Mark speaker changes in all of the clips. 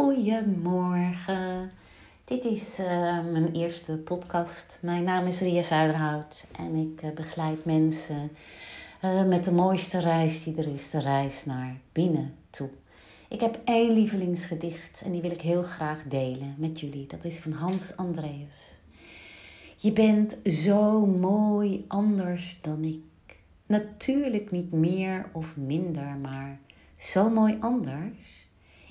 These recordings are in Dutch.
Speaker 1: Goedemorgen. Dit is uh, mijn eerste podcast. Mijn naam is Ria Zuiderhout en ik uh, begeleid mensen uh, met de mooiste reis die er is, de reis naar binnen toe. Ik heb één lievelingsgedicht en die wil ik heel graag delen met jullie. Dat is van Hans Andreas. Je bent zo mooi anders dan ik. Natuurlijk niet meer of minder, maar zo mooi anders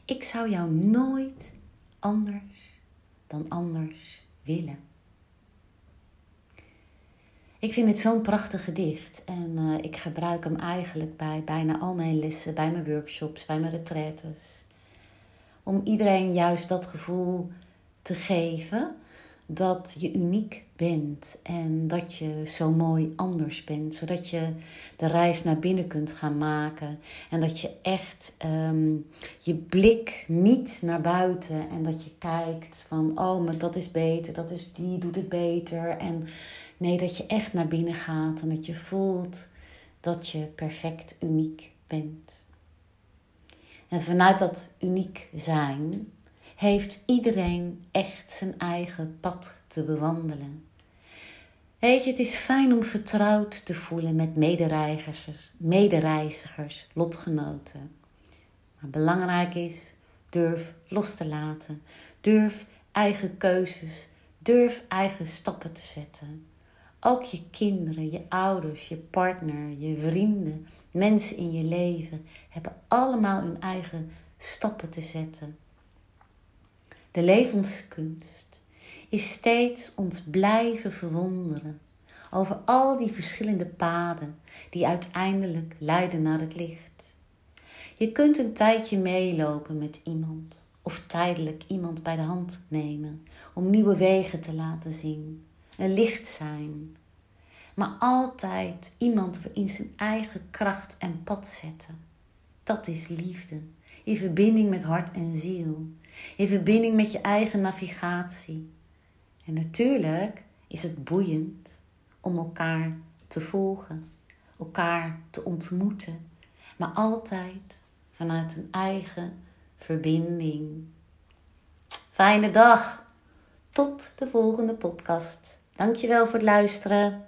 Speaker 1: ik zou jou nooit anders dan anders willen. Ik vind het zo'n prachtig gedicht en uh, ik gebruik hem eigenlijk bij bijna al mijn lessen, bij mijn workshops, bij mijn retraites. Om iedereen juist dat gevoel te geven dat je uniek bent en dat je zo mooi anders bent, zodat je de reis naar binnen kunt gaan maken en dat je echt um, je blik niet naar buiten en dat je kijkt van oh, maar dat is beter, dat is die doet het beter en nee, dat je echt naar binnen gaat en dat je voelt dat je perfect uniek bent. En vanuit dat uniek zijn heeft iedereen echt zijn eigen pad te bewandelen. Weet je, het is fijn om vertrouwd te voelen met medereizigers, medereizigers, lotgenoten. Maar belangrijk is, durf los te laten. Durf eigen keuzes, durf eigen stappen te zetten. Ook je kinderen, je ouders, je partner, je vrienden, mensen in je leven hebben allemaal hun eigen stappen te zetten. De levenskunst is steeds ons blijven verwonderen over al die verschillende paden die uiteindelijk leiden naar het licht. Je kunt een tijdje meelopen met iemand of tijdelijk iemand bij de hand nemen om nieuwe wegen te laten zien, een licht zijn, maar altijd iemand in zijn eigen kracht en pad zetten. Dat is liefde in verbinding met hart en ziel, in verbinding met je eigen navigatie. En natuurlijk is het boeiend om elkaar te volgen, elkaar te ontmoeten, maar altijd vanuit een eigen verbinding. Fijne dag. Tot de volgende podcast. Dankjewel voor het luisteren.